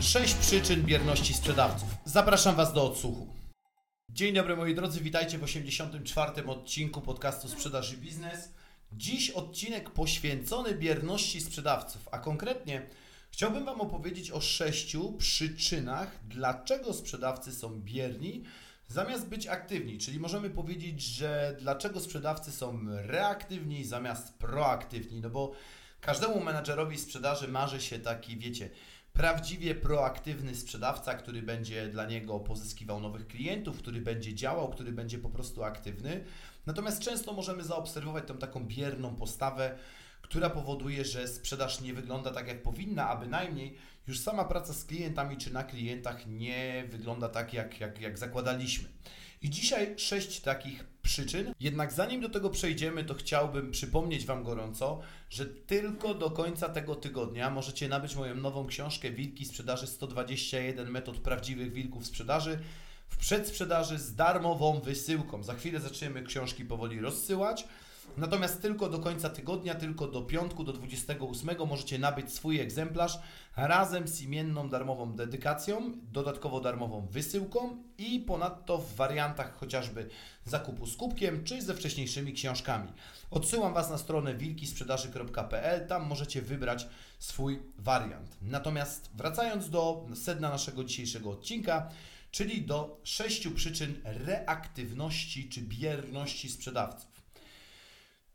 6 przyczyn bierności sprzedawców. Zapraszam Was do odsłuchu. Dzień dobry moi drodzy, witajcie w 84. odcinku podcastu Sprzedaż i Biznes. Dziś odcinek poświęcony bierności sprzedawców, a konkretnie chciałbym Wam opowiedzieć o sześciu przyczynach, dlaczego sprzedawcy są bierni zamiast być aktywni. Czyli możemy powiedzieć, że dlaczego sprzedawcy są reaktywni zamiast proaktywni, no bo każdemu menadżerowi sprzedaży marzy się taki, wiecie, prawdziwie proaktywny sprzedawca, który będzie dla niego pozyskiwał nowych klientów, który będzie działał, który będzie po prostu aktywny. Natomiast często możemy zaobserwować tą taką bierną postawę, która powoduje, że sprzedaż nie wygląda tak, jak powinna, a bynajmniej już sama praca z klientami czy na klientach nie wygląda tak, jak, jak, jak zakładaliśmy. I dzisiaj sześć takich przyczyn. Jednak zanim do tego przejdziemy, to chciałbym przypomnieć Wam gorąco, że tylko do końca tego tygodnia możecie nabyć moją nową książkę Wilki Sprzedaży 121 metod prawdziwych wilków sprzedaży w przedsprzedaży z darmową wysyłką. Za chwilę zaczniemy książki powoli rozsyłać. Natomiast tylko do końca tygodnia, tylko do piątku, do 28 możecie nabyć swój egzemplarz razem z imienną darmową dedykacją, dodatkowo darmową wysyłką i ponadto w wariantach chociażby zakupu z kubkiem czy ze wcześniejszymi książkami. Odsyłam Was na stronę wilkisprzedaży.pl, tam możecie wybrać swój wariant. Natomiast wracając do sedna naszego dzisiejszego odcinka, czyli do sześciu przyczyn reaktywności czy bierności sprzedawców.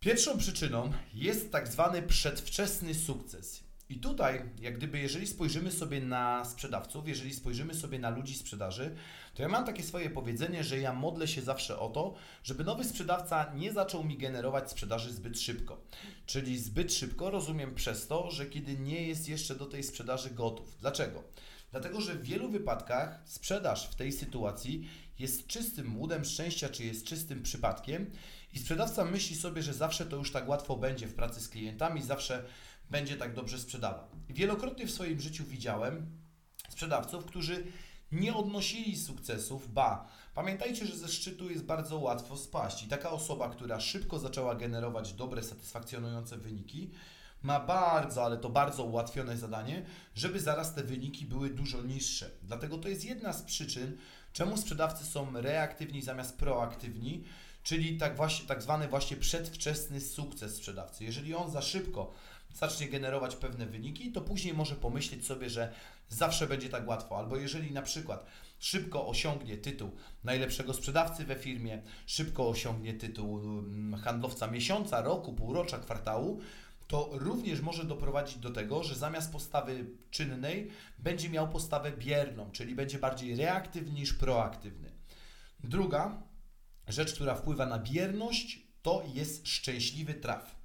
Pierwszą przyczyną jest tak zwany przedwczesny sukces. I tutaj, jak gdyby, jeżeli spojrzymy sobie na sprzedawców, jeżeli spojrzymy sobie na ludzi sprzedaży, to ja mam takie swoje powiedzenie, że ja modlę się zawsze o to, żeby nowy sprzedawca nie zaczął mi generować sprzedaży zbyt szybko. Czyli zbyt szybko rozumiem przez to, że kiedy nie jest jeszcze do tej sprzedaży gotów. Dlaczego? Dlatego, że w wielu wypadkach sprzedaż w tej sytuacji jest czystym młodem szczęścia, czy jest czystym przypadkiem i sprzedawca myśli sobie, że zawsze to już tak łatwo będzie w pracy z klientami, zawsze będzie tak dobrze sprzedawał. Wielokrotnie w swoim życiu widziałem sprzedawców, którzy nie odnosili sukcesów, ba, pamiętajcie, że ze szczytu jest bardzo łatwo spaść i taka osoba, która szybko zaczęła generować dobre, satysfakcjonujące wyniki, ma bardzo, ale to bardzo ułatwione zadanie, żeby zaraz te wyniki były dużo niższe. Dlatego to jest jedna z przyczyn, czemu sprzedawcy są reaktywni zamiast proaktywni, czyli tak, właśnie, tak zwany właśnie przedwczesny sukces sprzedawcy. Jeżeli on za szybko zacznie generować pewne wyniki, to później może pomyśleć sobie, że zawsze będzie tak łatwo. Albo jeżeli na przykład szybko osiągnie tytuł najlepszego sprzedawcy we firmie, szybko osiągnie tytuł mm, handlowca miesiąca, roku, półrocza, kwartału, to również może doprowadzić do tego, że zamiast postawy czynnej będzie miał postawę bierną, czyli będzie bardziej reaktywny niż proaktywny. Druga rzecz, która wpływa na bierność, to jest szczęśliwy traf.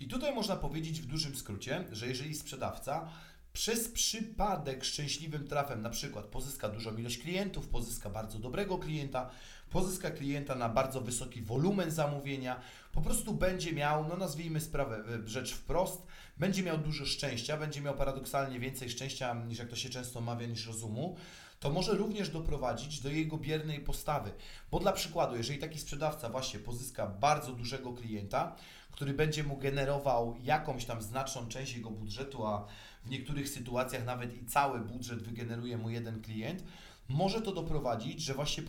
I tutaj można powiedzieć w dużym skrócie, że jeżeli sprzedawca przez przypadek szczęśliwym trafem na przykład pozyska dużą ilość klientów, pozyska bardzo dobrego klienta, pozyska klienta na bardzo wysoki wolumen zamówienia, po prostu będzie miał, no nazwijmy sprawę, e, rzecz wprost, będzie miał dużo szczęścia, będzie miał paradoksalnie więcej szczęścia niż jak to się często mawia, niż rozumu, to może również doprowadzić do jego biernej postawy. Bo dla przykładu, jeżeli taki sprzedawca właśnie pozyska bardzo dużego klienta, który będzie mu generował jakąś tam znaczną część jego budżetu, a w niektórych sytuacjach nawet i cały budżet wygeneruje mu jeden klient, może to doprowadzić, że właśnie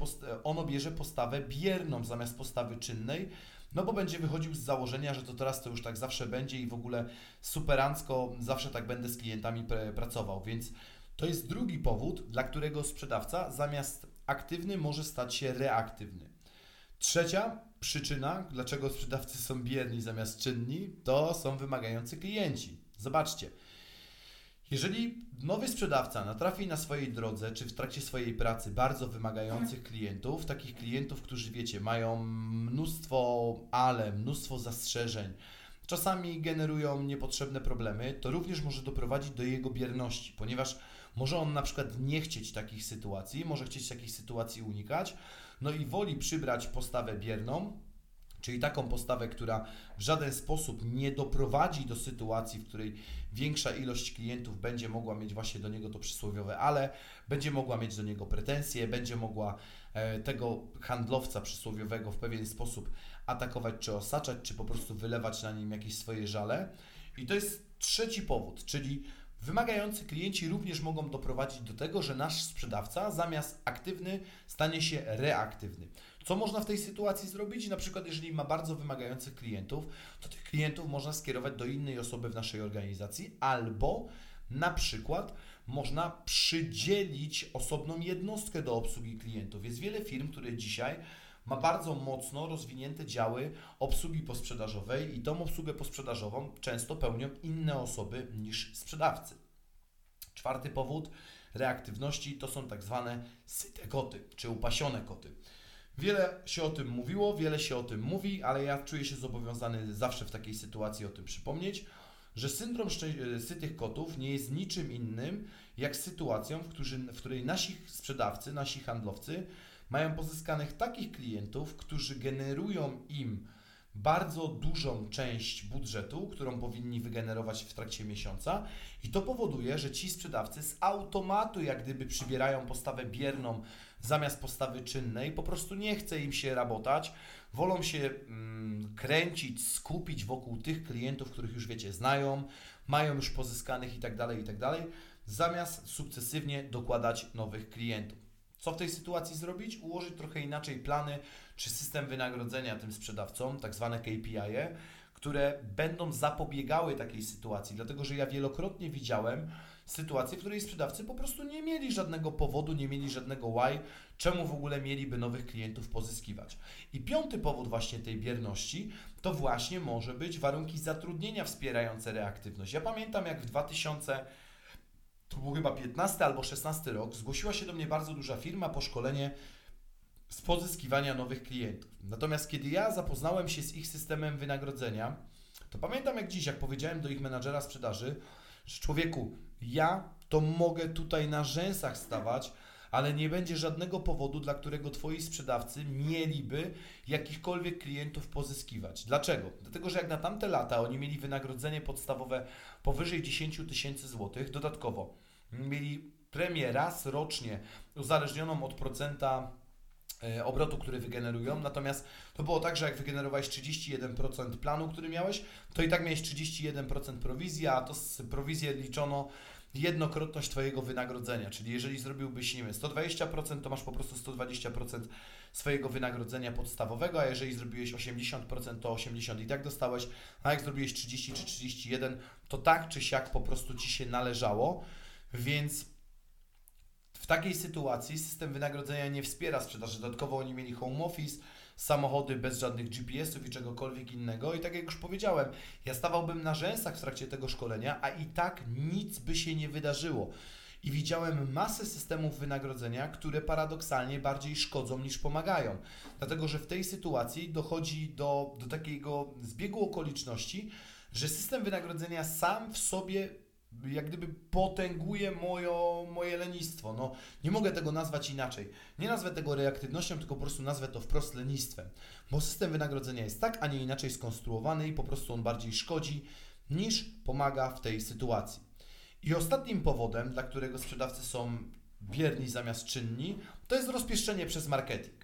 on bierze postawę bierną zamiast postawy czynnej, no bo będzie wychodził z założenia, że to teraz to już tak zawsze będzie i w ogóle superancko zawsze tak będę z klientami pracował, więc to jest drugi powód, dla którego sprzedawca zamiast aktywny może stać się reaktywny. Trzecia przyczyna, dlaczego sprzedawcy są bierni zamiast czynni, to są wymagający klienci. Zobaczcie, jeżeli nowy sprzedawca natrafi na swojej drodze, czy w trakcie swojej pracy bardzo wymagających klientów, takich klientów, którzy wiecie, mają mnóstwo ale, mnóstwo zastrzeżeń, czasami generują niepotrzebne problemy, to również może doprowadzić do jego bierności, ponieważ może on na przykład nie chcieć takich sytuacji, może chcieć takich sytuacji unikać, no i woli przybrać postawę bierną, Czyli taką postawę, która w żaden sposób nie doprowadzi do sytuacji, w której większa ilość klientów będzie mogła mieć właśnie do niego to przysłowiowe ale, będzie mogła mieć do niego pretensje, będzie mogła e, tego handlowca przysłowiowego w pewien sposób atakować czy osaczać, czy po prostu wylewać na nim jakieś swoje żale. I to jest trzeci powód, czyli Wymagający klienci również mogą doprowadzić do tego, że nasz sprzedawca zamiast aktywny stanie się reaktywny. Co można w tej sytuacji zrobić? Na przykład, jeżeli ma bardzo wymagających klientów, to tych klientów można skierować do innej osoby w naszej organizacji, albo na przykład można przydzielić osobną jednostkę do obsługi klientów. Jest wiele firm, które dzisiaj ma bardzo mocno rozwinięte działy obsługi posprzedażowej i tą obsługę posprzedażową często pełnią inne osoby niż sprzedawcy. Czwarty powód reaktywności to są tak zwane syte koty, czy upasione koty. Wiele się o tym mówiło, wiele się o tym mówi, ale ja czuję się zobowiązany zawsze w takiej sytuacji o tym przypomnieć, że syndrom e, sytych kotów nie jest niczym innym jak sytuacją, w, której nasi sprzedawcy, nasi handlowcy mają pozyskanych takich klientów, którzy generują im bardzo dużą część budżetu, którą powinni wygenerować w trakcie miesiąca, i to powoduje, że ci sprzedawcy z automatu, jak gdyby przybierają postawę bierną zamiast postawy czynnej, po prostu nie chce im się rabotać, wolą się mm, kręcić, skupić wokół tych klientów, których już wiecie, znają, mają już pozyskanych i tak dalej, i tak dalej, zamiast sukcesywnie dokładać nowych klientów. Co w tej sytuacji zrobić? Ułożyć trochę inaczej plany czy system wynagrodzenia tym sprzedawcom, tak zwane KPI, -e, które będą zapobiegały takiej sytuacji, dlatego że ja wielokrotnie widziałem sytuację, w której sprzedawcy po prostu nie mieli żadnego powodu, nie mieli żadnego why, czemu w ogóle mieliby nowych klientów pozyskiwać. I piąty powód właśnie tej bierności to właśnie może być warunki zatrudnienia wspierające reaktywność. Ja pamiętam jak w 2000 to był chyba 15 albo 16 rok, zgłosiła się do mnie bardzo duża firma po szkolenie z pozyskiwania nowych klientów. Natomiast kiedy ja zapoznałem się z ich systemem wynagrodzenia, to pamiętam jak dziś, jak powiedziałem do ich menadżera sprzedaży, że człowieku, ja to mogę tutaj na rzęsach stawać, ale nie będzie żadnego powodu, dla którego Twoi sprzedawcy mieliby jakichkolwiek klientów pozyskiwać. Dlaczego? Dlatego, że jak na tamte lata oni mieli wynagrodzenie podstawowe powyżej 10 tysięcy złotych, dodatkowo mieli premię raz rocznie uzależnioną od procenta e, obrotu, który wygenerują. Natomiast to było tak, że jak wygenerowałeś 31% planu, który miałeś, to i tak miałeś 31% prowizji, a to z prowizję liczono jednokrotność Twojego wynagrodzenia, czyli jeżeli zrobiłbyś, nie wiem, 120%, to masz po prostu 120% swojego wynagrodzenia podstawowego, a jeżeli zrobiłeś 80%, to 80% i tak dostałeś, a jak zrobiłeś 30 czy 31, to tak czy siak po prostu Ci się należało, więc w takiej sytuacji system wynagrodzenia nie wspiera sprzedaży. Dodatkowo oni mieli home office, samochody bez żadnych GPS-ów i czegokolwiek innego. I tak jak już powiedziałem, ja stawałbym na rzęsach w trakcie tego szkolenia, a i tak nic by się nie wydarzyło. I widziałem masę systemów wynagrodzenia, które paradoksalnie bardziej szkodzą niż pomagają. Dlatego, że w tej sytuacji dochodzi do, do takiego zbiegu okoliczności, że system wynagrodzenia sam w sobie jak gdyby potęguje mojo, moje lenistwo. No, nie mogę tego nazwać inaczej. Nie nazwę tego reaktywnością, tylko po prostu nazwę to wprost lenistwem. Bo system wynagrodzenia jest tak, a nie inaczej skonstruowany i po prostu on bardziej szkodzi niż pomaga w tej sytuacji. I ostatnim powodem, dla którego sprzedawcy są bierni zamiast czynni, to jest rozpieszczenie przez marketing.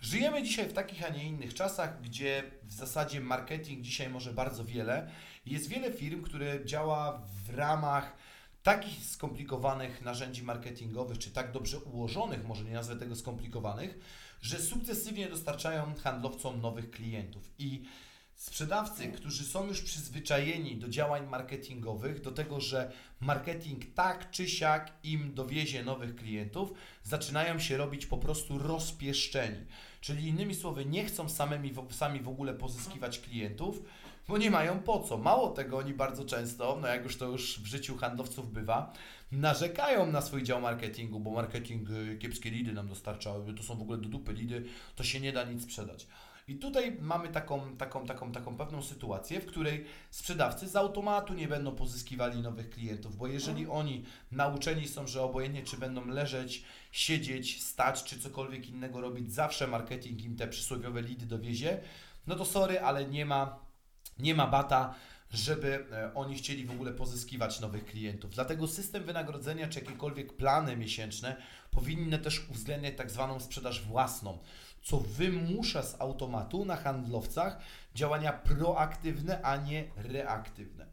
Żyjemy dzisiaj w takich, a nie innych czasach, gdzie w zasadzie marketing dzisiaj może bardzo wiele. Jest wiele firm, które działa w ramach takich skomplikowanych narzędzi marketingowych, czy tak dobrze ułożonych, może nie nazwę tego skomplikowanych, że sukcesywnie dostarczają handlowcom nowych klientów. I sprzedawcy, którzy są już przyzwyczajeni do działań marketingowych, do tego, że marketing tak czy siak im dowiezie nowych klientów, zaczynają się robić po prostu rozpieszczeni. Czyli innymi słowy, nie chcą samymi, sami w ogóle pozyskiwać klientów, bo nie mają po co. Mało tego, oni bardzo często, no jak już to już w życiu handlowców bywa, narzekają na swój dział marketingu, bo marketing y, kiepskie lidy nam dostarcza, to są w ogóle do dupy lidy, to się nie da nic sprzedać. I tutaj mamy taką, taką, taką, taką pewną sytuację, w której sprzedawcy z automatu nie będą pozyskiwali nowych klientów, bo jeżeli oni nauczeni są, że obojętnie czy będą leżeć, siedzieć, stać, czy cokolwiek innego robić, zawsze marketing im te przysłowiowe lidy dowiezie, no to sorry, ale nie ma, nie ma bata, żeby e, oni chcieli w ogóle pozyskiwać nowych klientów. Dlatego system wynagrodzenia czy jakiekolwiek plany miesięczne powinny też uwzględniać tak zwaną sprzedaż własną, co wymusza z automatu na handlowcach działania proaktywne, a nie reaktywne.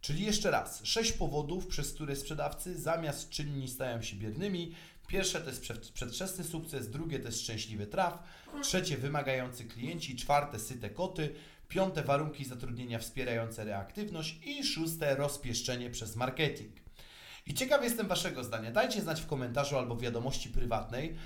Czyli jeszcze raz, sześć powodów, przez które sprzedawcy zamiast czynni stają się biernymi. Pierwsze to jest przed- przedwczesny sukces, drugie to jest szczęśliwy traf, trzecie wymagający klienci, czwarte syte koty, piąte warunki zatrudnienia wspierające reaktywność i szóste rozpieszczenie przez marketing. I ciekaw jestem Waszego zdania. Dajcie znać w komentarzu albo w wiadomości prywatnej,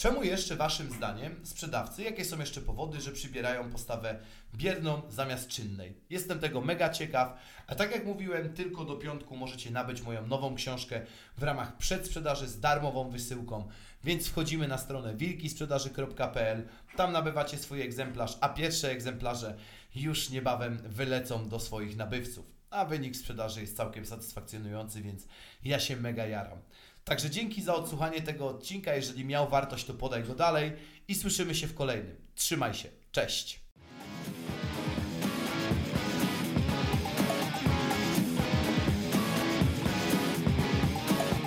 czemu jeszcze Waszym zdaniem sprzedawcy, jakie są jeszcze powody, że przybierają postawę bierną zamiast czynnej. Jestem tego mega ciekaw, a tak jak mówiłem, tylko do piątku możecie nabyć moją nową książkę w ramach przedsprzedaży z darmową wysyłką, więc wchodzimy na stronę wilkisprzedaży.pl, tam nabywacie swój egzemplarz, a pierwsze egzemplarze już niebawem wylecą do swoich nabywców. A wynik sprzedaży jest całkiem satysfakcjonujący, więc ja się mega jaram. Także dzięki za odsłuchanie tego odcinka. Jeżeli miał wartość, to podaj go dalej i słyszymy się w kolejnym. Trzymaj się. Cześć.